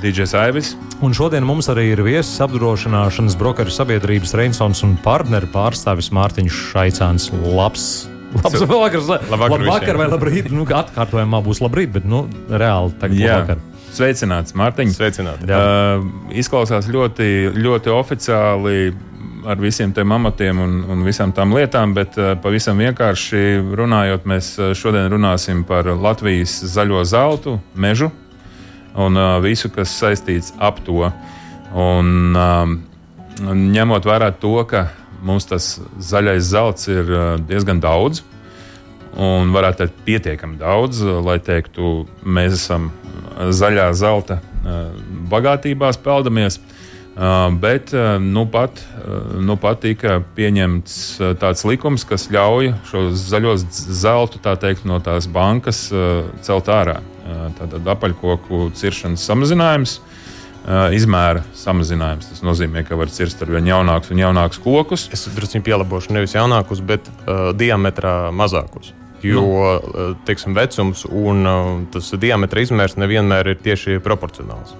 DJs Aivis. Un šodien mums arī ir viesis apdrošināšanas brokeru sabiedrības Reinsons un partneru pārstāvis Mārtiņš Šaicāns. Labs! Labs vakars, Labvakar labvakar vai labrīt. Nu, atkārtojumā būs labrīt, bet nu, reāli tagad Jā, vakar. sveicināts, Mārtiņ. Sveicināti. Uh, izklausās ļoti, ļoti oficiāli ar visiem tiem amatiem un, un visām tām lietām, bet uh, pavisam vienkārši runājot, mēs uh, šodien runāsim par Latvijas zaļo zeltu, mežu un uh, visu, kas saistīts ap to. Un, um, ņemot vērā to, ka mums tas zaļais zelts ir uh, diezgan daudz, un varētu teikt, pietiekami daudz, lai teiktu, mēs esam zaļā zelta uh, bagātībās peldamies. Uh, Bet nu pat, nu pat tika pieņemts tāds likums, kas ļauj šo zaļo zeltu teikt, no tās bankas celt ārā. Tātad apaļkoku ciršanas samazinājums, izmēra samazinājums. Tas nozīmē, ka var cirst ar vien jaunākus un jaunākus kokus. Es drusku pielabošu nevis jaunākus, bet uh, diametrā mazākus. Jo nu. teiksim, vecums un uh, tas diametra izmērs nevienmēr ir tieši proporcionāls.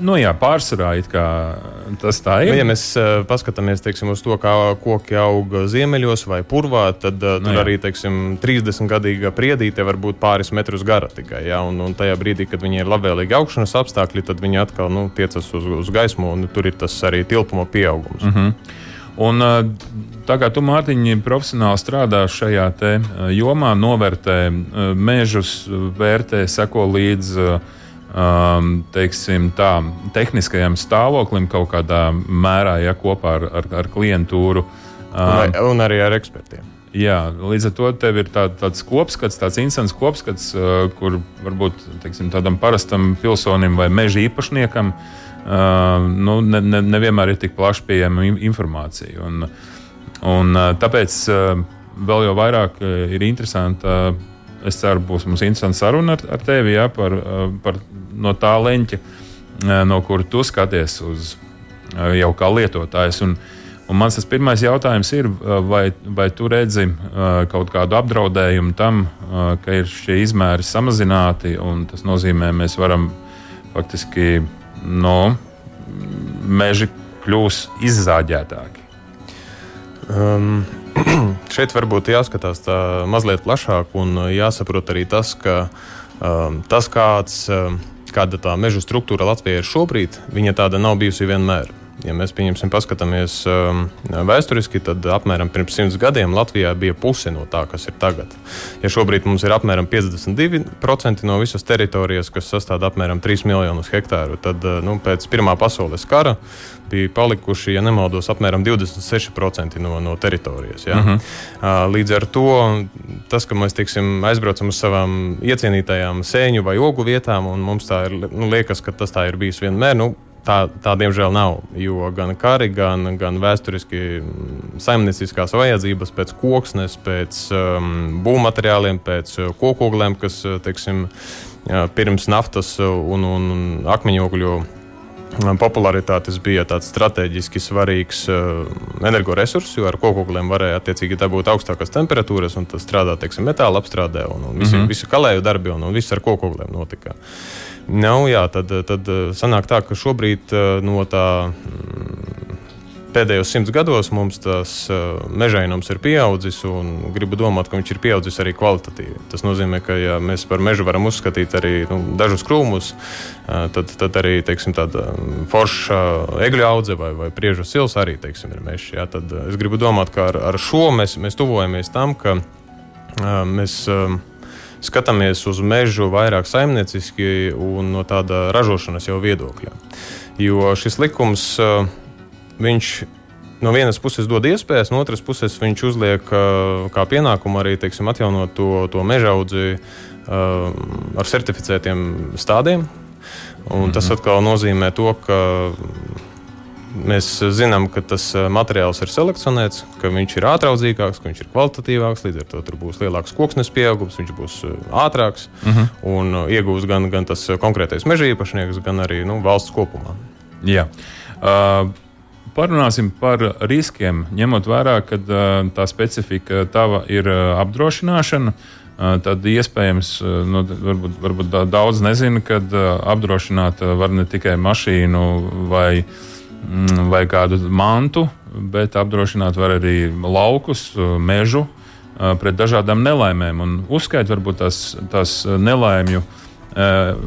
Nu, jā, pārsvarā tas tā Nu, ir. ja mēs uh, paskatāmies teiksim, uz to, kā koki aug ziemeļos vai purvā, tad uh, Nu, tur jā. arī teiksim, 30 gadīga priedīte var būt pāris metrus gara tikai. Ja? Un, un tajā brīdī, kad viņi ir labvēlīgi augšanas apstākļi, tad viņi atkal nu, tiecas uz, uz gaismu, un tur ir tas arī tilpuma pieaugums. Mm -hmm. Un, uh, tā kā tu, Mārtiņ, profesionāli strādā šajā jomā, novērtē mežus, vērtē, seko līdzi um, teiksim, tā, tehniskajam stāvoklim kaut kādā mērā, ja kopā ar, ar, ar klientūru. Un, Um, un arī ar ekspertiem. Jā, līdz ar to tev ir tā, tāds kopskats, tāds instants kopskats, uh, kur varbūt teiksim, tādam parastam pilsonim vai meža īpašniekam uh, nu, ne, ne, nevienmēr ir tik plaši pieejama in- informācija. Un, un, uh, tāpēc uh, vēl jau vairāk ir interesanti. Uh, es ceru, būs mums interesanti saruna ar, ar tevi ja, par, uh, par no tā leņķa, uh, no kur tu skaties uz uh, jau kā lietotājs. Un, Un mans tas pirmais jautājums ir, vai, vai tu redzi kaut kādu apdraudējumu tam, ka ir šie izmēri samazināti, un tas nozīmē, mēs varam faktiski no meži kļūs izzāģētāki. Um, šeit varbūt jāskatās tā mazliet plašāk un jāsaprot arī tas, ka um, tas, kāds, um, kāda tā meža struktūra Latvijā ir šobrīd, viņa tāda nav bijusi vienmēr. Ja mēs pieņemsim, paskatāmies um, vēsturiski, tad apmēram pirms simts gadiem Latvijā bija puse no tā, kas ir tagad. Ja šobrīd mums ir apmēram 52% no visas teritorijas, kas sastāv apmēram 3 miljonus hektāru, tad uh, nu, pēc Pirmā pasaules kara bija palikuši, ja nemaldos, apmēram 26% no, no teritorijas. Ja? Uh -huh. Līdz ar to tas, ka mēs teiksim, aizbraucam uz savām iecienītajām sēņu vai ogu vietām, un mums tā ir, nu, liekas, ka tas tā ir bijis vienmēr. Nu, Tā, tā diemžēl nav. Jo gan kari, gan, gan vēsturiski mm, saimnieciskās vajadzības pēc koksnes, pēc um, būvmateriāliem, pēc uh, kokogliem, kas uh, teiksim, uh, pirms naftas un, un, un akmeņogļu popularitātes bija tāds strateģiski svarīgs uh, energoresurss, jo ar kokogliem varēja attiecīgi dabūt augstākas temperatūras, un tas strādā teiksim, metāla apstrādē, un, un visi, mm -hmm. visi kalēju darbi, un, un viss ar kokogliem notika. Nu, jā, tad, tad uh, sanāk tā, ka šobrīd uh, no tā mm, pēdējos simts gados mums tas uh, mežainums ir pieaudzis, un gribu domāt, ka viņš ir pieaudzis arī kvalitatīvi. Tas nozīmē, ka ja mēs par mežu varam uzskatīt arī nu, dažus krūmus, tad, tad arī teiksim, tāda um, forša egļu audze vai, vai priežu sils arī teiksim, ir mežs. Ja? Tad es gribu domāt, ka ar, ar šo mēs, mēs tuvojamies tam, ka mēs. Uh, skatāmies uz mežu vairāk saimnieciski un no tāda ražošanas jau viedokļa. Jo šis likums, uh, viņš no vienas puses dod iespējas, no otras puses viņš uzliek uh, kā pienākumu arī teiksim, atjaunot to, to meža audzi uh, ar certificētiem stādiem. Un tas atkal nozīmē to, ka Mēs zinām, ka tas materiāls ir selekcionēts, ka viņš ir ātrāks, ka viņš ir kvalitatīvāks, līdz ar to tur būs lielāks koksnes pieaugums, viņš būs ātrāks uh mhm. -huh. un iegūs gan, gan tas konkrētais meža īpašnieks, gan arī nu, valsts kopumā. Jā. Uh, Parunāsim par riskiem, ņemot vērā, ka uh, tā specifika tava ir uh, apdrošināšana. Uh, tad iespējams, nu, varbūt, varbūt daudz nezina, ka apdrošināt var ne tikai mašīnu vai, vai kādu mantu, bet apdrošināt var arī laukus, mežu pret dažādām nelaimēm. Un uzskait varbūt tās, tās nelaimju uh, Uh,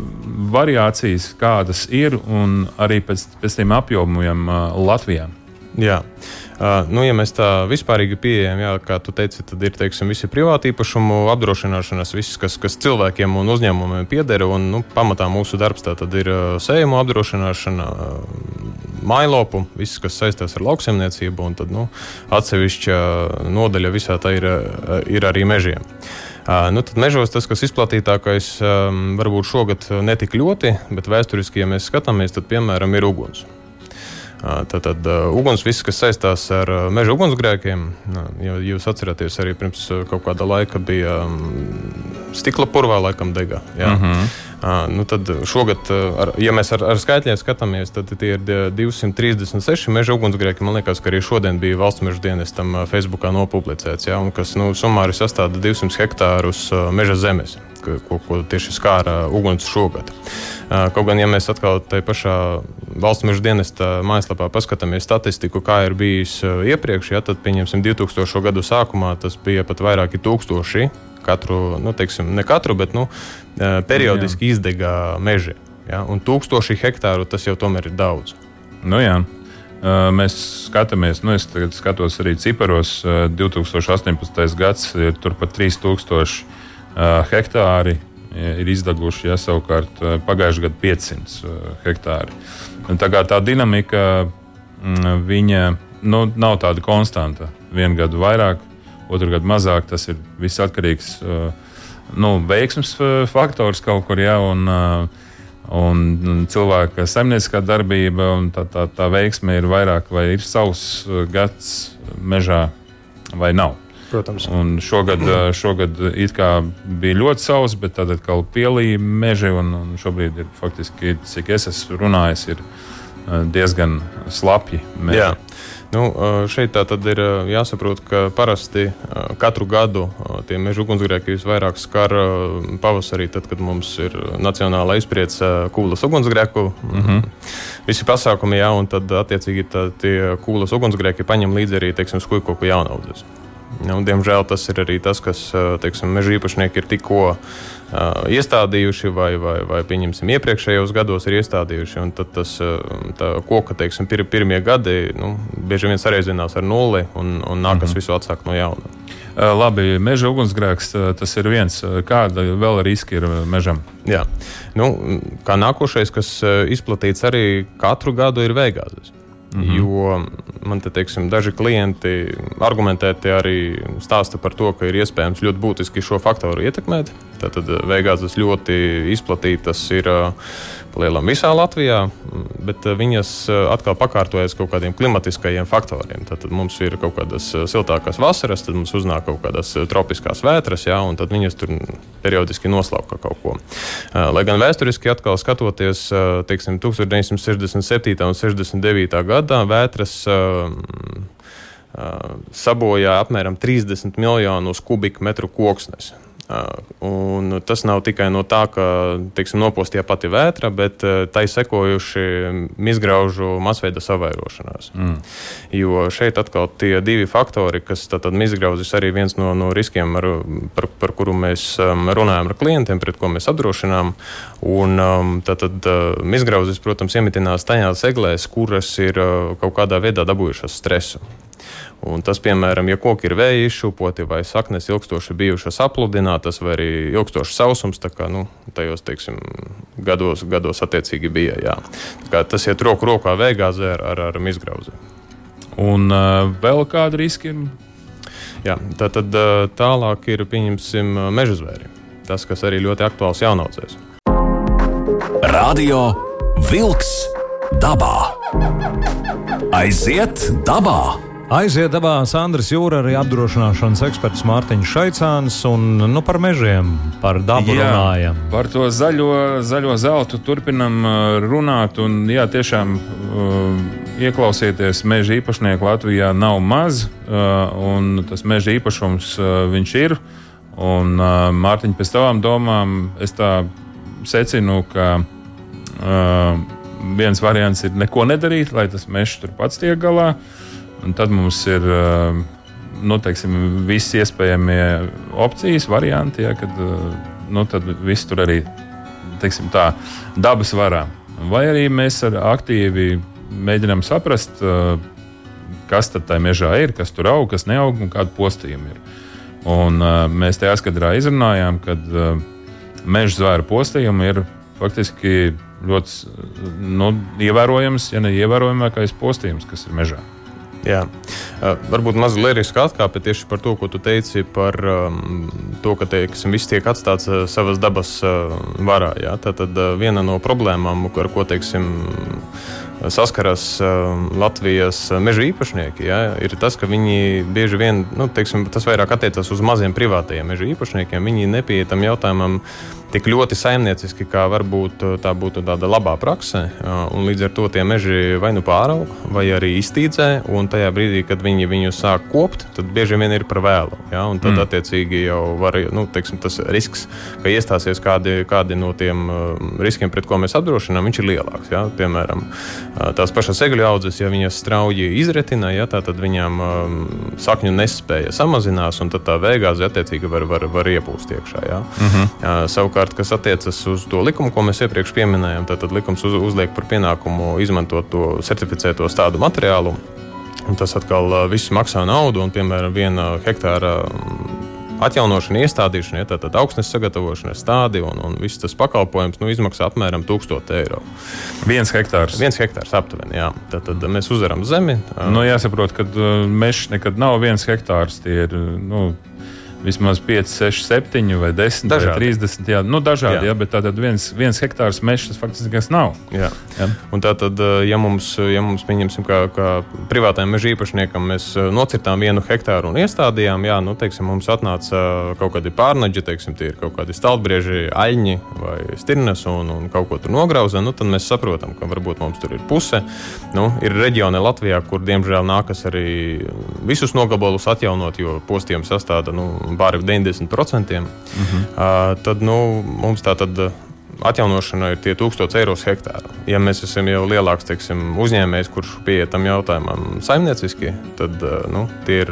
variācijas, kādas ir, un arī pēc, pēc tiem apjomiem uh, Latvijā. Jā. Uh, nu, ja mēs tā vispārīgi pieejam, jā, kā tu teici, tad ir teiksim, visi privāti īpašumu apdrošināšanas, viss, kas, kas cilvēkiem un uzņēmumiem pieder. Un, nu, pamatā mūsu darbs ir uh, sējumu apdrošināšana, uh, mailopu, viss, kas saistās ar lauksaimniecību, un tad, nu, atsevišķa nodaļa visā tā ir, uh, ir arī mežiem. Uh, nu, tad mežos tas, kas izplatītākais, um, varbūt šogad netik ļoti, bet vēsturiski, ja mēs skatāmies, tad piemēram ir uguns. Tātad uguns, viss, kas saistās ar meža ugunsgrēkiem, ja jūs atceraties, arī pirms kaut kāda laika bija stikla purvā, laikam, degā. Jā. Mhm. -huh. Uh, nu tad šogad, ar, ja mēs ar, ar skaitļiem skatāmies, tad tie ir 236 meža ugunsgrēki. Man liekas, ka arī šodien bija valsts meža dienestam Facebookā nopublicēts, ja, kas nu, sumāri sastāv 200 hektārus meža zemes ko, ko tieši skāra uguns šogad. Kaut gan, ja mēs atkal tajā pašā valsts meža dienesta mājaslapā paskatāmies statistiku, kā ir bijis iepriekš, ja, tad, pieņemsim, 2000. gadu sākumā tas bija pat vairāki tūkstoši. Katru, nu, teiksim, ne katru, bet nu, periodiski jā. izdega meži. Ja, un tūkstoši hektāru tas jau tomēr ir daudz. Nu, jā. Mēs skatāmies, nu, es skatos arī ciparos. 2018. gads ir turpat 3000 hektāri ir izdeguši, ja savukārt pagājušajā gadā 500 hektāri. Tā tā dinamika, mm, viņa nu, nav tāda konstanta. Vienu gadu vairāk, otru gadu mazāk. Tas ir viss atkarīgs no nu, veiksmes faktors kaut kur. Ja, un, un cilvēka saimnieciskā darbība un tā, tā, tā veiksme ir vairāk, vai ir savs gads mežā vai nav. Protams. Un šogad, šogad bija ļoti sausa, bet tad atkal pielīja meži. Un, un šobrīd ir faktiski, cik es esmu runājis, ir diezgan slapji. Meži. Jā. Nu, šeit tā tad ir jāsaprot, ka parasti katru gadu tie meža ugunsgrēki visvairāk skar pavasarī, tad, kad mums ir nacionāla izpriece kūlas ugunsgrēku. Mm -hmm. Visi pasākumi, jā, un tad attiecīgi tā, tie kūlas ugunsgrēki paņem līdzi arī, teiksim, skujkoku jaunaudzes. Nu, diemžēl tas ir arī tas, kas teiksim, meža īpašnieki ir tikko uh, iestādījuši, vai, vai, vai pieņemsim, iepriekšējos gados ir iestādījuši. Tad tas koka teiksim, pir, pirmie gadi nu, bieži vien sareizinās ar nulli un, un nākas mm -hmm. visu atsākt no jauna. Labi, meža ugunsgrēks tas ir viens. Kāda vēl riska ir mežam? Jā, nu, kā nākošais, kas izplatīts arī katru gadu, ir veigāzes. -hmm. Jo man te teiksim, daži klienti argumentēti arī stāsta par to, ka ir iespējams ļoti būtiski šo faktoru ietekmēt. Tātad eh, veigāzes ļoti izplatītas ir eh, lielam visā Latvijā, bet eh, viņas atkal pakārtojas kaut kādiem klimatiskajiem faktoriem. Tad mums ir kaut kādas siltākas vasaras, tad mums uznāk kaut kādas tropiskās vētras, jā, un tad viņas tur periodiski noslauka kaut ko. Lai gan vēsturiski atkal skatoties, teiksim, 1967. un 69. gadā vētras sabojā apmēram 30 miljonus kubikmetru koksnes. Un tas nav tikai no tā, ka teiksim, nopostīja pati vētra, bet tai sekojuši izgraužu masveida savairošanās. Mm. Jo šeit atkal tie divi faktori, kas izgrauzis arī viens no, no riskiem, ar, par, par kuru mēs runājam ar klientiem, pret ko mēs apdrošinām. Un, tad, tad izgrauzis, protams, iemitinās tajās eglēs, kuras ir kaut kādā veidā dabūjušas stresu. Un tas, piemēram, ja koki ir vēja izšūpoti vai saknes ilgstoši bijušas apludinātas, vai arī ilgstošs sausums, tā kā nu, tajos teiksim, gados, gados attiecīgi bija. Jā. Tas iet roku rokā vējgāzē ar, ar, ar izgrauzi. Un uh, vēl kāda riska ir? Jā, tā tad uh, tālāk ir pieņemsim meža zvēri. Tas, kas arī ļoti aktuāls jaunaudzēs. Radio Vilks dabā. Aiziet dabā! Aiziet dabā Sandrs Jūra, arī apdrošināšanas eksperts Mārtiņš Šaicāns un nu, par mežiem, par dabu jā, runājam. Par to zaļo, zaļo zeltu turpinam uh, runāt. Un, jā, tiešām uh, ieklausieties, meža īpašnieku Latvijā nav maz, uh, un tas meža īpašums uh, viņš ir. Un, uh, Mārtiņ, pēc tavām domām, es tā secinu, ka uh, viens variants ir neko nedarīt, lai tas mežs tur pats tiek galā. Uh, Un tad mums ir nu, teiksim, visi iespējamie opcijas, varianti, ja, kad nu, viss tur arī teiksim, tā, dabas varā. Vai arī mēs aktīvi mēģinām saprast, kas tad tajā mežā ir, kas tur aug, kas neaug un kāda postījuma ir. Un, mēs tajā skaidrā izrunājām, ka meža zvēra postījumi ir faktiski ļoti nu, ievērojams, ja ne ievērojamākais postījums, kas ir mežā. Jā. Varbūt mazliet liriska atkāpe tieši par to, ko tu teici par um, to, ka teiksim, viss tiek atstāts uh, savas dabas uh, varā. Jā. Tā tad uh, viena no problēmām, ar ko teiksim, saskaras uh, Latvijas meža īpašnieki, jā, ir tas, ka viņi bieži vien, nu, teiksim, tas vairāk attiecas uz maziem privātajiem meža īpašniekiem, viņi nepieiet tam jautājumam tik ļoti saimnieciski, kā varbūt uh, tā būtu tāda labā prakse. Uh, līdz ar to tie meži vai nu pāraug, vai arī iztīdzē. Un tajā brīdī, kad viņi viņu sāk kopt, tad bieži vien ir par vēlu. Ja? Un tad, mm. attiecīgi, jau var nu, teiksim, tas risks, ka iestāsies kādi, kādi no tiem uh, riskiem, pret ko mēs apdrošinām, viņš ir lielāks. Ja? Piemēram, tās pašas egļu audzes, ja viņas strauji izretina, ja, tad viņām um, sakņu nespēja samazinās, un tā vēgāze attiecīgi var, var, var iepūst iekšā. Ja? Mm -hmm. Savukārt, savukārt, kas attiecas uz to likumu, ko mēs iepriekš pieminējām, tad, tad likums uz, uzliek par pienākumu izmantot to certificēto stādu materiālu. Un tas atkal viss maksā naudu, un, piemēram, viena hektāra atjaunošana, iestādīšana, ja, tātad augstnes sagatavošana, stādi un, un viss tas pakalpojums nu, izmaksā apmēram 1000 eiro. Viens hektārs. Viens hektārs aptuveni, jā. Tad, tad mēs uzvaram zemi. Nu, jāsaprot, ka mežs nekad nav viens hektārs. Tie ir, nu, vismaz 5, 6, 7 vai 10 dažādi. vai 30. Jā, nu, dažādi, jā. Jā, bet tātad viens, viens hektārs mežs tas faktiski nav. Jā. Jā. Un tātad, eh, ja mums, ja mums pieņemsim, kā, kā privātajam meža īpašniekam, mēs eh, nocirtām vienu hektāru un iestādījām, jā, nu, teiksim, mums atnāca kaut kādi pārnaģi, teiksim, tie ir kaut kādi stalbrieži, aļņi vai stirnas un, un kaut ko tur nograuza, nu, tad mēs saprotam, ka varbūt mums tur ir puse. Nu, ir reģioni Latvijā, kur diemžēl nākas arī visus nogabalus atjaunot, jo postījums sastāda nu, pāri 90%, mm -hmm. uh, tad nu, mums tā tad. Atjaunošana ir tie 1000 eiro hektāra. Ja mēs esam jau lielāks teiksim, uzņēmējs, kurš pieiet tam jautājumam saimnieciski, tad nu, tie ir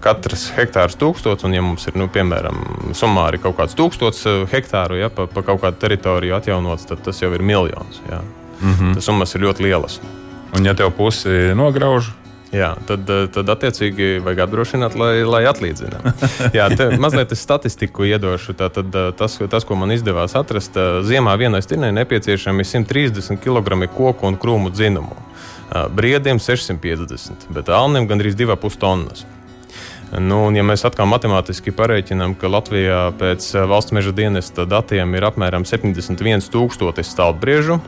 katrs hektārs tūkstots, un ja mums ir, nu, piemēram, summāri kaut kāds tūkstots hektāru ja, pa, pa kaut kādu teritoriju atjaunots, tad tas jau ir miljons. Ja. Mm -hmm. Tas summas ir ļoti lielas. Un ja tev pusi nograuž, Jā, tad, eh, tad attiecīgi vajag apdrošināt, lai, lai atlīdzinātu. Jā, mazliet statistiku iedošu. Tātad, eh, tas, tas, ko man izdevās atrast, eh, ziemā vienai stirnai nepieciešami 130 kg koku un krūmu dzinumu. Briediem 650, bet alniem gandrīz 2,5 tonnas. Nu, un, ja mēs atkal matemātiski pareiķinām, ka Latvijā pēc valsts meža dienesta datiem ir apmēram 71,000 stalbriežu,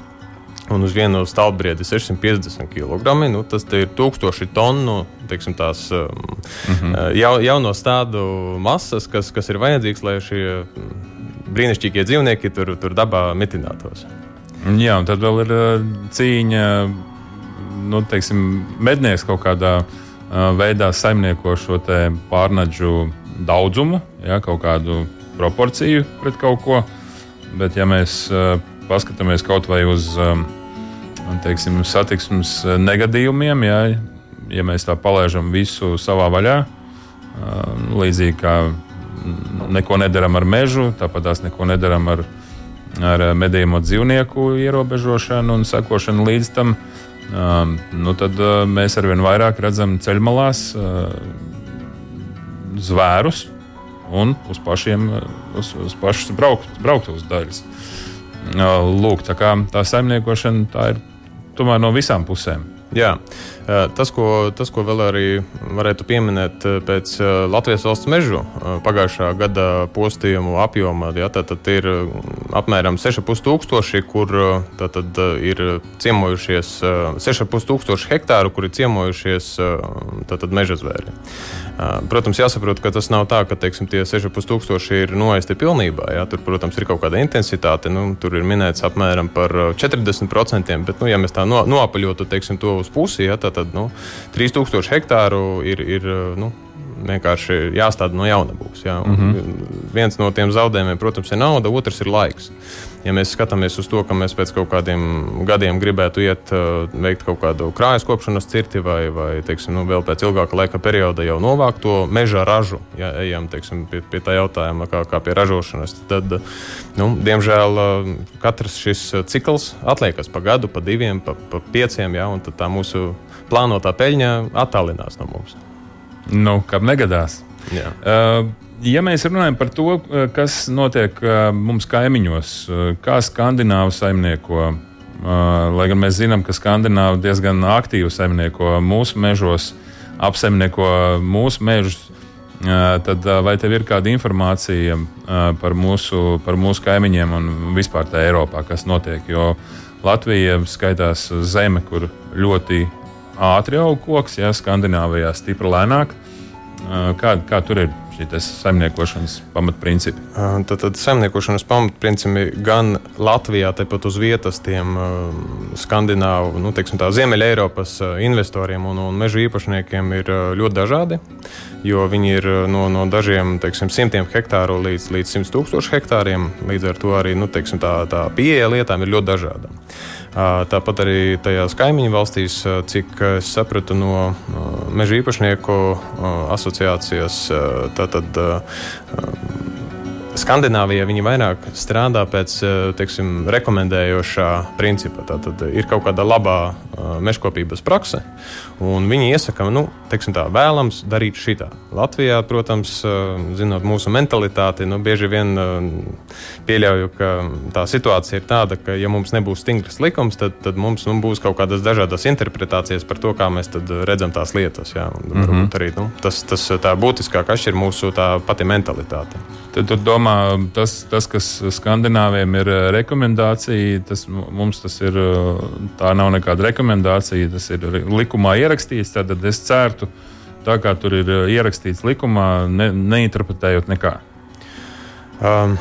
un uz vienu stāvbriedi 650 kg. Nu, tas ir tūkstoši tonu teiksim, tās mm -hmm. ja, jauno stādu masas, kas, kas ir vajadzīgs, lai šie brīnišķīgie dzīvnieki tur, tur dabā mitinātos. Jā, un tad vēl ir uh, cīņa, nu, teiksim, mednieks kaut kādā uh, veidā saimnieko šo pārnaģu daudzumu, ja, kaut kādu proporciju pret kaut ko. Bet, ja mēs uh, paskatāmies kaut vai uz um, teiksim, satiksmes negadījumiem, ja, ja mēs tā palaižam visu savā vaļā, um, līdzīgi kā neko nedaram ar mežu, tāpat tās neko nedaram ar, ar medījuma dzīvnieku ierobežošanu un sekošanu līdz tam. Nu tad mēs arvien vairāk redzam ceļmalās zvērus un uz pašiem, uz, uz pašas braukt, brauktuves daļas. Lūk, tā kā tā saimniekošana tā ir tomēr no visām pusēm. Jā. Tas ko, tas, ko vēl arī varētu pieminēt pēc Latvijas valsts mežu pagājušā gada postījumu apjoma, jā, tad, ir apmēram 6,5 tūkstoši, kur tad, ir ciemojušies 6,5 tūkstoši hektāru, kur ir ciemojušies tad, meža zvēri. Protams, jāsaprot, ka tas nav tā, ka teiksim, tie 6,5 tūkstoši ir noaisti pilnībā. Jā. Tur, protams, ir kaut kāda intensitāte. Nu, tur ir minēts apmēram par 40%, bet, nu, ja mēs tā no, noapaļotu teiksim, to uz pusi, jā, tad tad nu, 3000 hektāru ir. ir nu, vienkārši jāstāda no jauna būs. Jā. Mm -hmm. Viens no tiem zaudējumiem, protams, ir nauda, otrs ir laiks. Ja mēs skatāmies uz to, ka mēs pēc kaut kādiem gadiem gribētu iet, uh, veikt kaut kādu krājas kopšanas cirti vai, vai teiksim, nu, vēl pēc ilgāka laika perioda jau novākt to meža ražu, ja ejam teiksim, pie, pie tā jautājuma, kā, kā pie ražošanas, tad, nu, diemžēl, uh, katrs šis cikls atliekas pa gadu, pa diviem, pa, pa pieciem, ja, un tā mūsu plānotā peļņa attālinās no mums. Nu, kam negadās? Jā. Uh, ja mēs runājam par to, uh, kas notiek uh, mums kaimiņos, uh, kā skandināvi saimnieko, lai gan mēs zinām, ka skandināvi diezgan aktīvi saimnieko mūsu mežos, apsaimnieko mūsu mežus, tad vai tev ir kāda informācija par mūsu, par mūsu kaimiņiem un vispār tā Eiropā, kas notiek? Jo Latvija skaitās zeme, kur ļoti ātri aug koks, ja Skandināvijā stipri lēnāk. Kā, kā tur ir šī saimniekošanas pamatprincipi? Tad, tad saimniekošanas pamatprincipi gan Latvijā, tepat uz vietas, tiem skandināvu, nu, teiksim, tā Ziemeļa Eiropas investoriem un, un meža īpašniekiem ir ļoti dažādi. Jo viņi ir no, no dažiem teiksim, simtiem hektāru līdz, līdz simt tūkstošu hektāriem. Līdz ar to arī nu, teiksim, tā, tā pieeja lietām ir ļoti dažāda. Tāpat arī tajās kaimiņu valstīs, cik es sapratu no meža īpašnieku asociācijas, tātad Skandināvijā viņi vairāk strādā pēc teiksim, rekomendējošā principa. Tad ir kaut kāda labā mežkopības prakse, un viņi iesaka, nu, tā, vēlams darīt šitā. Latvijā, protams, zinot mūsu mentalitāti, nu, bieži vien pieļauju, ka tā situācija ir tāda, ka, ja mums nebūs stingrs likums, tad, tad mums nu, būs kaut kādas dažādas interpretācijas par to, kā mēs redzam tās lietas. Jā, un, mm -hmm. arī, nu, tas, tas tā būtiskākais ir mūsu pati mentalitāte. Tad tu domā, tas, tas, kas skandināviem ir eh, rekomendācija, tas mums tas ir, eh, tā nav nekāda rekomendācija, tas ir likumā ierakstīts. Tad es certu, tā kā tur ir eh, ierakstīts likumā, ne, neinterpretējot nekā. Um.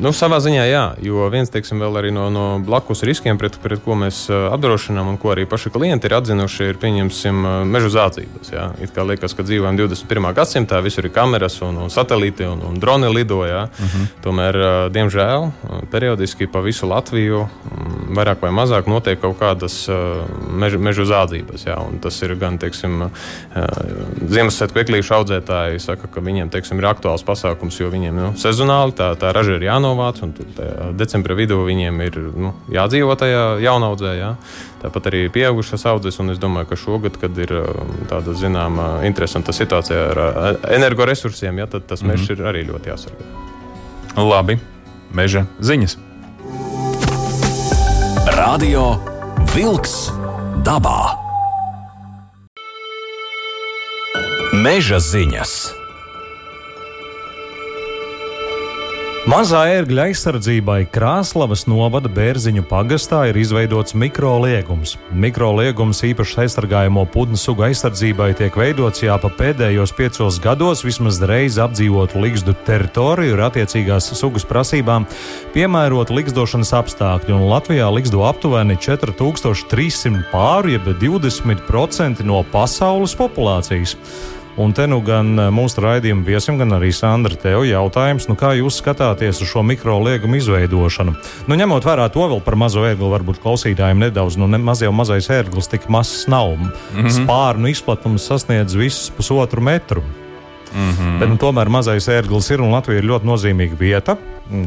Nu, savā ziņā jā, jo viens teiksim, no, no blakus riskiem, pret, pret ko mēs apdrošinām un ko arī paši klienti ir atzinuši, ir pieņemsim meža zādzības. Jā. It kā liekas, ka dzīvojam 21. gadsimtā, visur ir kameras un, un satelīti un, un droni lidoja. Uh mhm. -huh. Tomēr, diemžēl, periodiski pa visu Latviju vairāk vai mazāk notiek kaut kādas meža, meža zādzības. Jā. Un tas ir gan teiksim, Ziemassvētku eklīšu audzētāji, saka, ka viņiem teiksim, ir aktuāls pasākums, jo viņiem nu, sezonāli tā, tā raža ir jānodrošina jānovāc, un decembra vidū viņiem ir nu, jādzīvo tajā jaunaudzē. Jā. Tāpat arī pieaugušas audzes, un es domāju, ka šogad, kad ir um, tāda zināmā interesanta situācija ar energoresursiem, jā, tad tas mm -hmm. mežs ir arī ļoti jāsargā. Labi, meža ziņas. Radio Wolks dabā. Meža ziņas. Mazā ērgļa aizsardzībai Krāslavas novada Bērziņu pagastā ir izveidots mikroliegums. Mikroliegums īpaši aizsargājamo putnu sugu aizsardzībai tiek veidots, ja pa pēdējos piecos gados vismaz reizi apdzīvotu ligzdu teritoriju ar attiecīgās sugas prasībām piemērot ligzdošanas apstākļi, un Latvijā ligzdo aptuveni 4300 pāru, jeb 20% no pasaules populācijas. Un te nu gan eh, mūsu raidījuma viesim, gan arī Sandra, tev jautājums, nu kā jūs skatāties uz šo mikro liegumu izveidošanu? Nu, ņemot vērā to vēl par mazo ērgli, varbūt klausītājiem nedaudz, nu, ne, maz jau mazais ērglis tik mazs nav. Mm -hmm. Spārnu izplatums sasniedz visus pusotru metru. Mm -hmm. Bet, nu, tomēr mazais ērglis ir un Latvija ir ļoti nozīmīga vieta,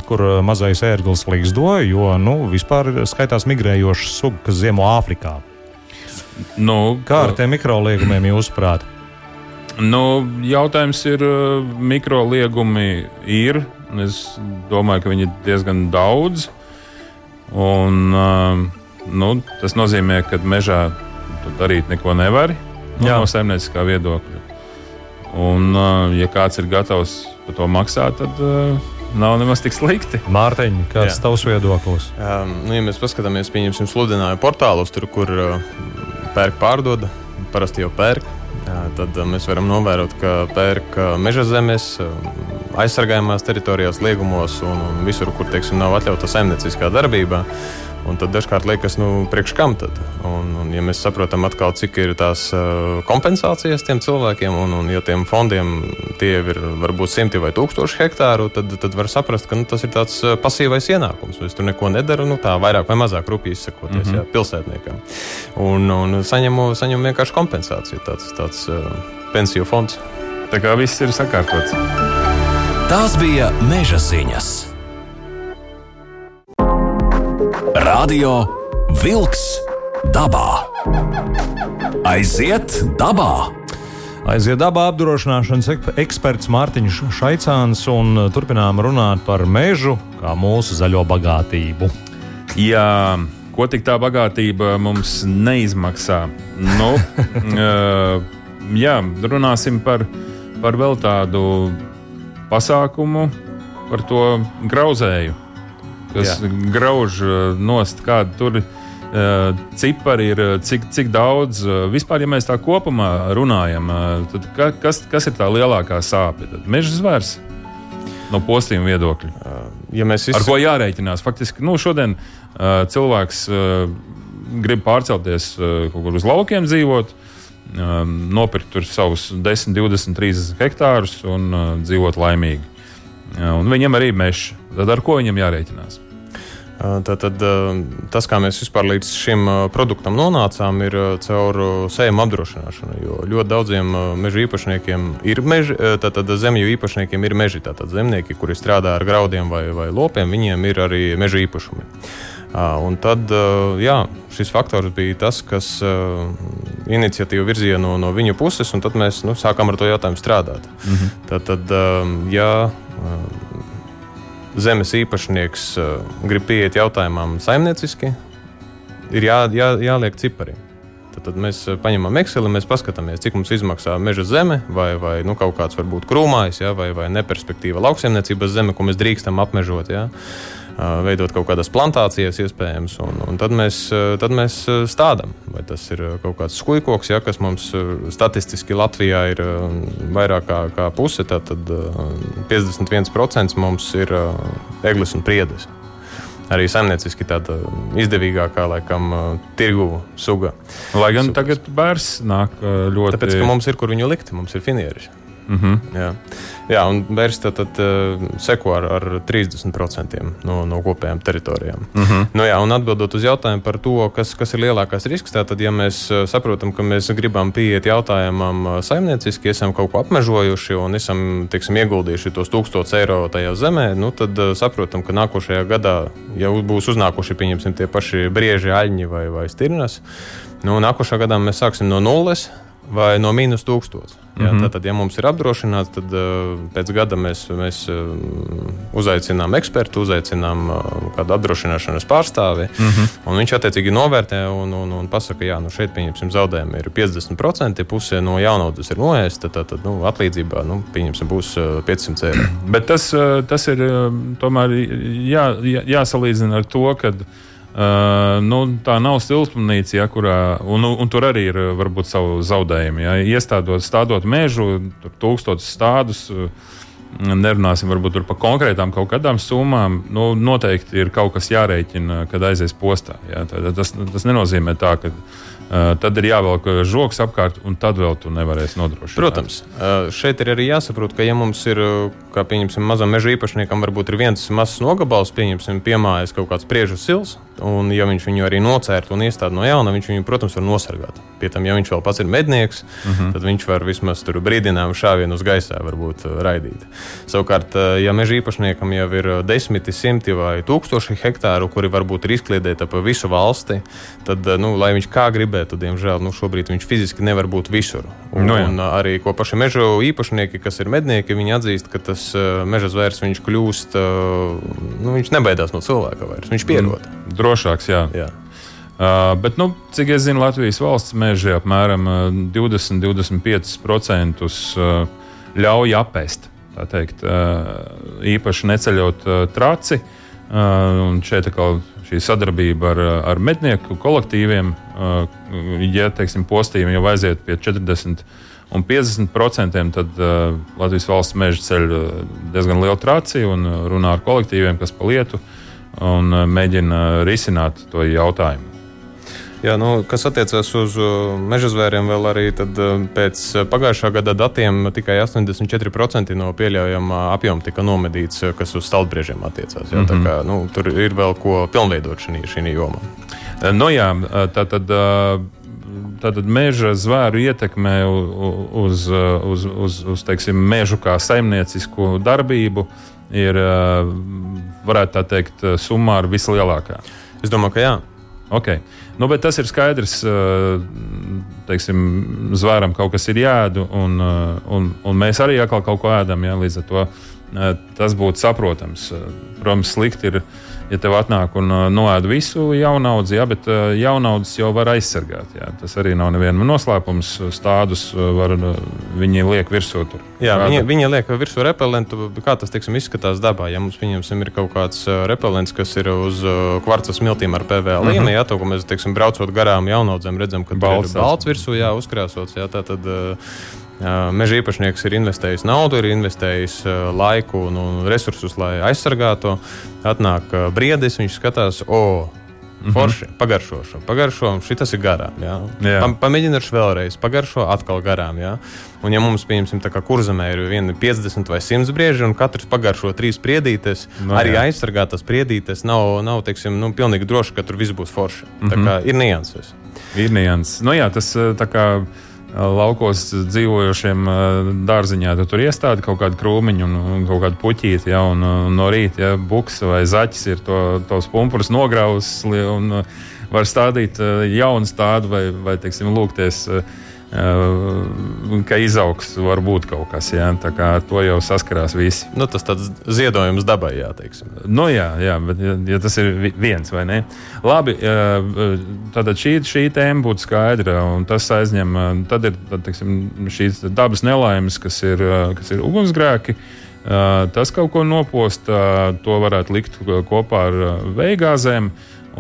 kur eh, mazais ērglis līgzdo, jo nu, vispār skaitās migrējoša suga, kas ziemo Āfrikā. Nu, Kā ar tiem mikroliegumiem jūsuprāt? Nu, jautājums ir, uh, mikroliegumi ir. Es domāju, ka viņi ir diezgan daudz. Un, uh, nu, tas nozīmē, ka mežā darīt neko nevari nu, Jā. no saimnieciskā viedokļa. Un, uh, ja kāds ir gatavs par to maksāt, tad nav nemaz tik slikti. Mārtiņ, kāds ir tavs viedoklis? Um, nu, ja mēs paskatāmies, pieņemsim, sludinājumu portālus, tur, kur uh, pērk pārdod, parasti jau pērk. Tad uh, mēs varam novērot, ka pērk uh, meža zemes, uh, aizsargājumās teritorijās, liegumos un, un visur, kur teiksim, nav atļauta saimnieciskā darbība. Un tad dažkārt liekas, nu, priekš kam tad? Un, un, ja mēs saprotam, atkal, cik ir tās uh, kompensācijas tiem cilvēkiem, un, un ja tiem fondiem tie ir varbūt simti vai tūkstoši hektāru, tad, tad var saprast, ka nu, tas ir tāds pasīvais ienākums. Es tur neko nedaru, nu, tā vairāk vai mazāk rūpīgi izsakoties mm -hmm. jā, pilsētniekam. Un, un saņemu, saņemu vienkārši kompensāciju, tāds, tāds uh, pensiju fonds. Tā kā viss ir sakārtots. Tās bija meža ziņas. Radio Wolks dabā. Aiziet dabā! Aiziet dabā apdrošināšanas ek- eksperts Mārtiņš Šaicāns un uh, turpinām runāt par mežu kā mūsu zaļo bagātību. Jā, ko tik tā bagātība mums neizmaksā? Nu, uh, jā, runāsim par, par vēl tādu pasākumu, par to grauzēju, kas Jā. grauž uh, nost kādu tur. Uh, cipari ir, uh, cik, cik daudz vispār, ja mēs tā kopumā runājam, tad ka, kas, kas ir tā lielākā sāpe? Meža zvērs no postījuma viedokļa. Ja mēs Ar izs- ko jārēķinās? Faktiski nu, šodien uh, cilvēks uh, grib pārcelties uh, kaut kur uz laukiem dzīvot, um, nopirkt tur savus 10, 20, 30 hektārus un uh, dzīvot laimīgi. Uh, un viņam arī ir mežs. Tad ar ko viņam jārēķinās? Tātad tas, kā mēs vispār līdz šim produktam nonācām, ir caur sējuma apdrošināšanu. Jo ļoti daudziem meža īpašniekiem ir meži, tātad zemju īpašniekiem ir meži. Tātad zemnieki, kuri strādā ar graudiem vai, vai lopiem, viņiem ir arī meža īpašumi. Un tad jā, šis faktors bija tas, kas iniciatīvu virzīja no, no viņu puses, un tad mēs nu, sākām ar to jautājumu strādāt. -hmm. Tad, tad ja zemes īpašnieks uh, grib pieiet jautājumam saimnieciski, ir jā, jā, jāliek cipari. Tad, tad mēs uh, paņemam Excel, mēs paskatāmies, cik mums izmaksā meža zeme, vai, vai nu, kaut kāds varbūt krūmājs, ja, vai, vai neperspektīva lauksaimniecības zeme, ko mēs drīkstam apmežot. Ja. Veidot kaut kādas plantācijas, iespējams, un, un tad, mēs, tad mēs stādām. Vai tas ir kaut kāds skūjkoks, ja, kas mums statistiski Latvijā ir vairāk kā, kā puse, tad, tad uh, 51% mums ir eglis un priedes. Arī saimnieciski tāda izdevīgākā, laikam, tirgu suga. Lai gan Super. tagad bērns nāk ļoti. Tāpēc, ka mums ir kur viņu likt, mums ir finieris. Mm -hmm. Jā, Jā un bērns tad, tad uh, seko ar, ar 30% no, no kopējām teritorijām. Mm -hmm. Nu, jā, un atbildot uz jautājumu par to, kas, kas ir lielākais risks, tad, ja mēs uh, saprotam, ka mēs gribam pieiet jautājumam uh, saimnieciski, esam kaut ko apmežojuši un esam teiksim, ieguldījuši tos 1000 eiro tajā zemē, nu, tad saprotam, ka nākošajā gadā, ja būs uznākuši pieņemsim, tie paši brieži, aļņi vai, vai stirnas, nu, nākošā gadā mēs sāksim no nulles vai no mīnus 1000. Jā, Mhm. Tātad, ja mums ir apdrošināts, tad uh, pēc gada mēs, mēs uh, uzaicinām ekspertu, uzaicinām uh, kādu apdrošināšanas pārstāvi. Mm. -hmm. Viņš attiecīgi novērtē un, un, un pasaka, ka nu, šeit zaudējumi ir 50%, puse no jaunaudas ir noēsta. Tad, tad nu, atlīdzībā nu, būs uh, 500 eiro. Bet tas, tas ir tomēr jā, jā, jāsalīdzina ar to, ka uh, nu, tā nav siltumnīca, ja, kurā, un, un tur arī ir varbūt savu zaudējumu. Ja. Iestādot, stādot mežu, tur tūkstotis stādus. Nerunāsim varbūt par konkrētām kaut kādām summām. Nu, noteikti ir kaut kas jārēķina, kad aizies postā. Ja. Tad, tas, tas nenozīmē tā, ka tad ir jāvelk žoks apkārt, un tad vēl tu nevarēsi nodrošināt. Protams, šeit ir arī jāsaprot, ka, ja mums ir, kā pieņemsim, mazam meža īpašniekam, varbūt ir viens mazs nogabals, pieņemsim, piemājas kaut kāds priežu sils, un ja viņš viņu arī nocērtu un iestāda no jauna, viņš viņu, protams, var nosargāt. Pie tam, ja viņš vēl pats ir mednieks, uh -huh. tad viņš var vismaz tur brīdinājumu šāvienu uz gaisā varbūt raidīt. Savukārt, ja meža īpašniekam jau ir desmiti, simti vai tūkstoši hektāru, kuri varbūt ir izkliedēti pa visu valsti, tad, nu, lai viņš kā gribētu, diemžēl, nu, šobrīd viņš fiziski nevar būt visur. Un, Nu jā. un uh, arī ko paši meža īpašnieki, kas ir mednieki, viņi atzīst, ka tas uh, meža zvērs viņš kļūst, uh, nu, viņš nebaidās no cilvēka vairs, viņš pierod. Drošāks, jā. Jā. Uh, bet, nu, cik es zinu, Latvijas valsts meži apmēram 20-25% uh, ļauj apēst. Teikt, uh, īpaši neceļot uh, traci. Uh, šeit atkal šī sadarbība ar, ar mednieku kolektīviem, ja teiksim, postījumi jau aiziet pie 40 un 50%, tad uh, Latvijas valsts meža ceļ diezgan lielu trāciju un runā ar kolektīviem, kas pa lietu un mēģina risināt to jautājumu. Jā, nu, kas attiecas uz meža zvēriem, vēl arī tad, pēc pagājušā gada datiem tikai 84% no pieļaujamā apjoma tika nomedīts, kas uz stalbriežiem attiecās. Jā, mm -hmm. kā, nu, tur ir vēl ko pilnveidot šī jomā. Nu, jā, tā tad. Tātad meža zvēru ietekme uz, uz, uz, uz teiksim, mežu kā saimniecisku darbību ir, varētu tā teikt, summāri vislielākā. Es domāju, ka jā. Okay. Nu, bet tas ir skaidrs, teiksim, zvēram kaut kas ir jēdu, un, un, un mēs arī atkal kaut ko ēdam. Ja, līdz ar to tas būtu saprotams. Protams, slikti ir ja tev atnāk un uh, noēd visu jaunaudzi, jā, bet uh, jaunaudzis jau var aizsargāt. Jā. Tas arī nav nevienam noslēpums. Stādus uh, var, viņi liek virsū tur. Jā, viņi, viņi liek virsū repelentu. Kā tas teiksim, izskatās dabā? Ja mums ir kaut kāds repelents, kas ir uz kvarca smiltīm ar PVL mhm. līniju, mm -hmm. ja to mēs teiksim, braucot garām jaunaudzēm, redzam, ka balts, ir balts virsū jā, uzkrāsots. Jā, tā tad, Meža īpašnieks ir investējis naudu, ir investējis laiku un, un resursus, lai aizsargātu. Atnāk briedis, viņš skatās, o, mhm. Forši, mm -hmm. pagaršo šo, pagaršo, šis ir garām. Jā. Jā. Pa, šo vēlreiz, pagaršo, atkal garām. Jā. Un, ja mums, piemēram, tā kā kurzemē ir 50 vai 100 brieži, un katrs pagaršo trīs priedītes, no, arī jā. aizsargātas priedītes, nav, nav teiksim, nu, pilnīgi droši, ka tur viss būs forši. Mm -hmm. Tā kā ir nianses. Ir nianses. Nu, jā, tas tā kā laukos dzīvojošiem dārziņā, tad tur iestāda kaut kādu krūmiņu un kaut kādu puķīti, ja, un, un no rīta ja, buks vai zaķis ir to, tos pumpurus nograuzis un var stādīt jaunu stādu vai, vai teiksim, lūgties ka izaugs var būt kaut kas. Jā, to jau saskarās visi. Nu, tas tāds ziedojums dabai, jā, teiksim. Nu, jā, jā, bet ja, ja tas ir viens vai ne. Labi, tad šī, šī tēma būtu skaidra, tas aizņem, tad ir tad, teiksim, šīs dabas nelaimes, kas ir, kas ir ugunsgrēki. Tas kaut ko nopost, to varētu likt kopā ar veigāzēm,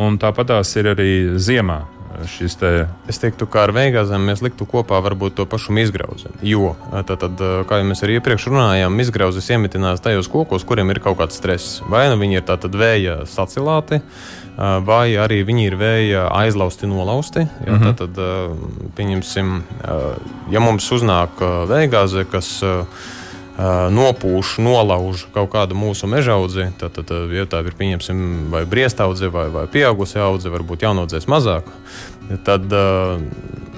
un tāpat tās ir arī ziemā šis te. Es teiktu, ka ar veigāzēm mēs liktu kopā varbūt to pašu izgrauzi. Jo, tad, kā jau mēs arī iepriekš runājām, izgrauzes iemetinās tajos kokos, kuriem ir kaut kāds stress. Vai nu viņi ir tātad vēja sacilāti, vai arī viņi ir vēja aizlausti, nolausti. Ja, mm -hmm. Tad, pieņemsim, ja mums uznāk veigāze, kas nopūš, nolauž kaut kādu mūsu mežaudzi, tad, tad ja tā ir pieņemsim vai briestaudze vai, vai pieaugusi audze, varbūt jaunaudzēs mazāk, tad uh,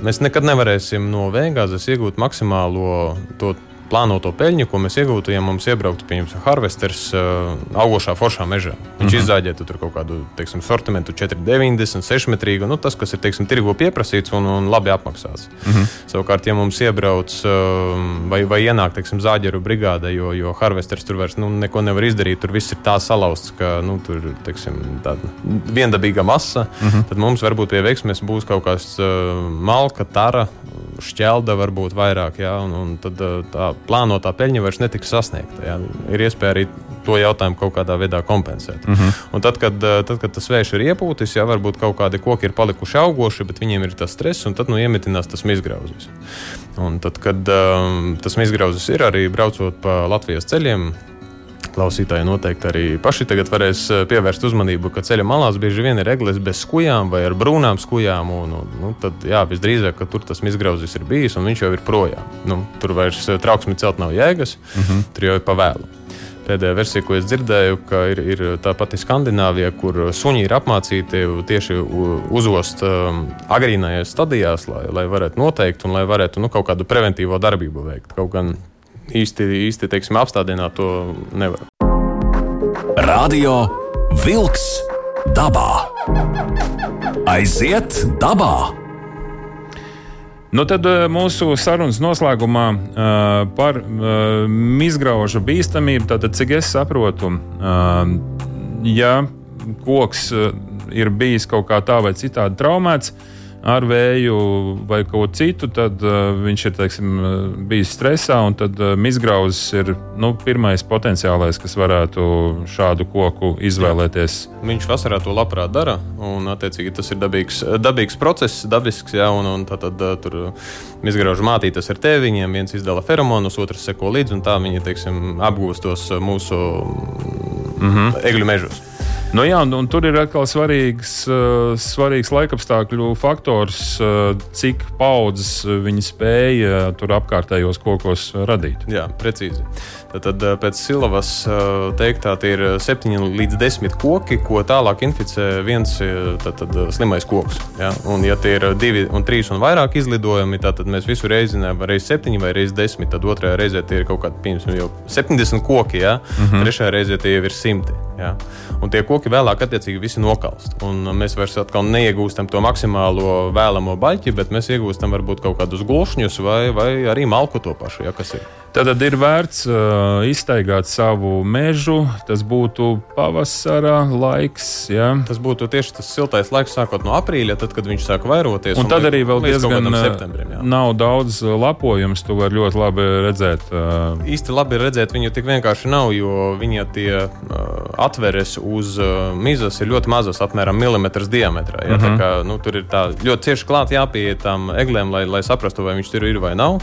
mēs nekad nevarēsim no vēgāzes iegūt maksimālo to plānoto peļņu, ko mēs iegūtu, ja mums iebrauktu, piemēram, harvesters uh, augošā foršā mežā. Viņš uh mhm. -huh. izzāģētu tur kaut kādu teiksim, sortimentu 4,90, 6 metrīgu, nu, tas, kas ir teiksim, tirgo pieprasīts un, un labi apmaksāts. Uh mhm. -huh. Savukārt, ja mums iebrauc uh, vai, vai ienāk teiksim, zāģeru brigāde, jo, jo harvesters tur vairs nu, neko nevar izdarīt, tur viss ir tā salauzts, ka nu, tur ir viendabīga masa, uh mhm. -huh. tad mums varbūt pie veiksmes būs kaut kāds uh, malka, tara, šķelda varbūt vairāk, jā, un, un tad tā plānotā peļņa vairs netiks sasniegta. Jā. Ir iespēja arī to jautājumu kaut kādā veidā kompensēt. Mhm. -huh. Un tad, kad, tad, kad tas vējš ir iepūtis, jā, varbūt kaut kādi koki ir palikuši augoši, bet viņiem ir tas stress, un tad nu, iemetinās tas izgrauzis. Un tad, kad um, tas izgrauzis ir arī braucot pa Latvijas ceļiem, klausītāji noteikti arī paši tagad varēs eh, pievērst uzmanību, ka ceļa malās bieži vien ir eglis bez skujām vai ar brūnām skujām. Un, un, nu, tad, jā, visdrīzāk, ka tur tas izgrauzis ir bijis un viņš jau ir projām. Nu, tur vairs eh, trauksmi celt nav jēgas, uh mhm. -huh. tur jau ir pavēlu. Pēdējā versija, ko es dzirdēju, ir, ir tā pati Skandināvija, kur suņi ir apmācīti tieši uzost um, agrīnajās stadijās, lai, lai varētu noteikt un lai varētu nu, kaut kādu preventīvo darbību veikt. Kaut gan īsti, īsti teiksim, apstādināt to nevar. Radio Wolks dabā. Aiziet dabā! Nu tad eh, mūsu sarunas noslēgumā uh, par uh, izgraužu bīstamību. Tātad, cik es saprotu, uh, ja koks uh, ir bijis kaut kā tā vai citādi traumēts ar vēju vai ko citu, tad uh, viņš ir teiksim, bijis stresā. Tad uh, izgrauzis ir nu, pirmais potenciālais, kas varētu šādu koku izvēlēties. Jā. Viņš vasarā to labprāt dara, un attiecīgi tas ir dabīgs, dabīgs process, dabisks. Jā, un, un tad, tad uh, tur izgraužu mātītes ar tevi, viņiem viens izdala feromonus, otrs seko līdzi, un tā viņi teiksim, apgūstos mūsu mm -hmm. egļu mežos. Nu, jā, un, un tur ir atkal svarīgs, uh, svarīgs laikapstākļu faktors, uh, cik paudzes viņi spēja tur apkārtējos kokos radīt. Jā, precīzi. Tad, tad pēc Silavas teiktā, ir 7 līdz 10 koki, ko tālāk inficē viens tad, tad, slimais koks. Ja? Un, ja tie ir 2 un 3 un vairāk izlidojumi, tad mēs visu reizi zinām, vai reiz 7 vai reiz 10. Tad otrajā reizē tie ir kaut kādi, piemēram, jau 70 koki, ja? uh mhm. -huh. trešajā reizē tie jau ir 100. Ja? Un tie koki vēlāk, attiecīgi, visi nokalst. Un mēs vairs atkal neiegūstam to maksimālo vēlamo baļķi, bet mēs iegūstam varbūt kaut kādus gulšņus vai, vai arī malku to pašu, ja, kas ir. Tad ir vērts uh, iztaigāt savu mežu. Tas būtu pavasara laiks. Ja? Tas būtu tieši tas siltais laiks, sākot no aprīļa, tad, kad viņš sāk vairoties. Un, un tad arī vēl diezgan uh, nav daudz lapojums. Tu vari ļoti labi redzēt. Uh... Īsti labi redzēt viņu tik vienkārši nav, jo viņa tie uh, atveres uz uh, mizas ir ļoti mazas, apmēram milimetrs diametrā. Ja? Uh -huh. Kā, nu, tur ir tā, ļoti cieši klāt jāpieiet tām eglēm, lai, lai saprastu, vai viņš tur ir vai nav.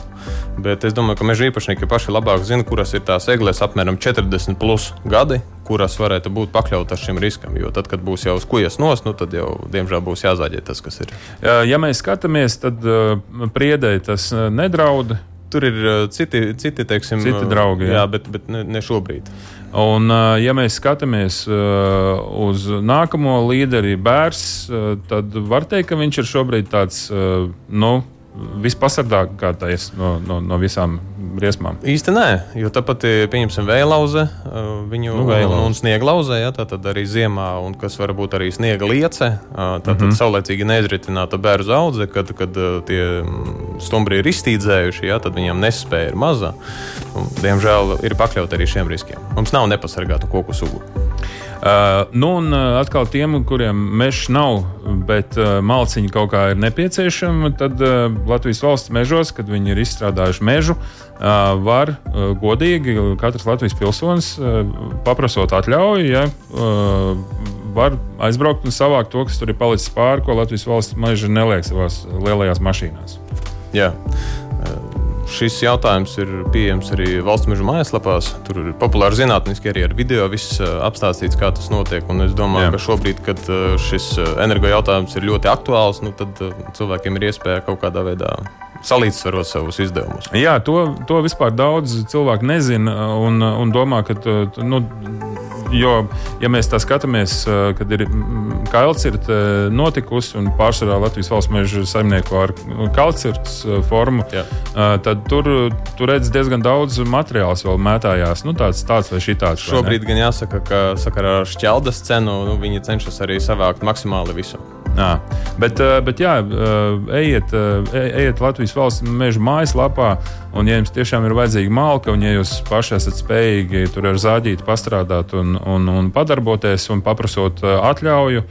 Bet es domāju, ka meža īpašnieki ka paši labāk zina, kuras ir tās eglis apmēram 40 plus gadi, kuras varētu būt pakļautas šim riskam. Jo tad, kad būs jau skujas nos, nu, tad jau diemžēl būs jāzāģē tas, kas ir. Ja mēs skatāmies, tad uh, priedēji tas uh, nedraud. Tur ir uh, citi, citi, teiksim, citi draugi. Jā, jā bet, bet ne, ne šobrīd. Un, ja mēs skatāmies uz nākamo līderi, bērns, tad var teikt, ka viņš ir šobrīd tāds nu, vispasargātākais no, no, no visām briesmām? Īsti nē, jo tāpat, pieņemsim, vēlauze, viņu nu, vēlauze. un snieglauze, ja, tad arī ziemā, un kas var būt arī sniega liece, tad, mm -hmm. saulēcīgi neizritināta bērnu audze, kad, kad tie stumbri ir iztīdzējuši, ja, tad viņiem nespēja ir maza. Un, diemžēl ir pakļauti arī šiem riskiem. Mums nav nepasargātu koku sugu. Uh, nu, un uh, atkal tiem, kuriem mežs nav, bet uh, malciņi kaut kā ir nepieciešama, tad uh, Latvijas valsts mežos, kad viņi ir izstrādājuši mežu, uh, var uh, godīgi katrs Latvijas pilsonis uh, paprasot atļauju. Ja, uh, var aizbraukt un savākt to, kas tur ir palicis pāri, ko Latvijas valsts meža neliek savās lielajās mašīnās. Jā. Šis jautājums ir pieejams arī valsts meža mājaslapās. Tur ir populāri zinātniski arī ar video viss apstāstīts, kā tas notiek. Un es domāju, Jā. ka šobrīd, kad šis energo jautājums ir ļoti aktuāls, nu, tad cilvēkiem ir iespēja kaut kādā veidā salīdzsvarot savus izdevumus. Jā, to, to vispār daudz cilvēku nezina un, un domā, ka nu, Jo, ja mēs tā skatāmies, kad ir kalcirta notikusi un pārsvarā Latvijas valsts meža saimnieko ar kalcirtas formu, Jā. tad tur, tur redz diezgan daudz materiāls vēl mētājās. Nu, tāds, tāds vai šitāds. Šobrīd gan jāsaka, ka sakarā ar šķeldas cenu nu, viņi cenšas arī savākt maksimāli visu. Jā, bet, bet jā, ejiet, ejiet Latvijas valsts meža mājaslapā, un, ja jums tiešām ir vajadzīga malka, un ja jūs paši esat spējīgi tur ar zāģīti pastrādāt un, un, un padarboties un paprasot atļauju,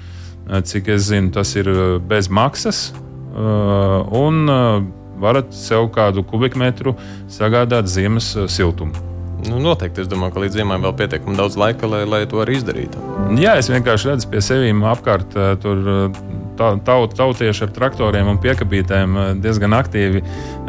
cik es zinu, tas ir bez maksas. Un varat sev kādu kubikmetru sagādāt ziemas siltumu. Nu, noteikti. Es domāju, ka līdz ziemai vēl pietiekami daudz laika, lai, lai to arī izdarītu. Jā, es vienkārši redzu pie sevis apkārt. Tur taut, tautieši ar traktoriem un piekabītēm eh, diezgan aktīvi,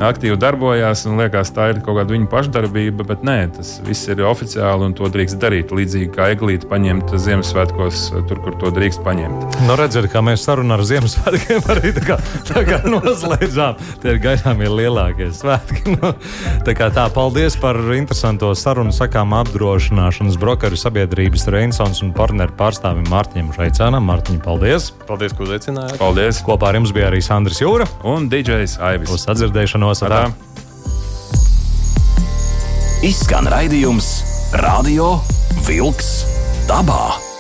aktīvi darbojās. Liekas, tā ir kaut kāda viņu pašdarbība, bet nē, tas viss ir oficiāli un to drīkst darīt. Līdzīgi kā eglīti paņemt Ziemassvētkos, eh, tur, kur to drīkst paņemt. Nu, redziet, kā mēs sarunājam ar Ziemassvētkiem, arī tā kā, tā kā noslēdzām. Tie ir gaidāmie lielākie svētki. Nu, tā kā tā, paldies par interesanto sarunu. Sakām apdrošināšanas brokeru sabiedrības Reinsons un partneru pārstāvim Mārtiņam Šaicānam. Mārtiņ, paldies! Paldies, ka uzaicinājāt! Uzaicinājāt. Paldies! Kopā ar jums bija arī Sandrs Jūra un DJs Aivis. Uz sadzirdēšanos! Atā. Izskan raidījums Radio Vilks dabā!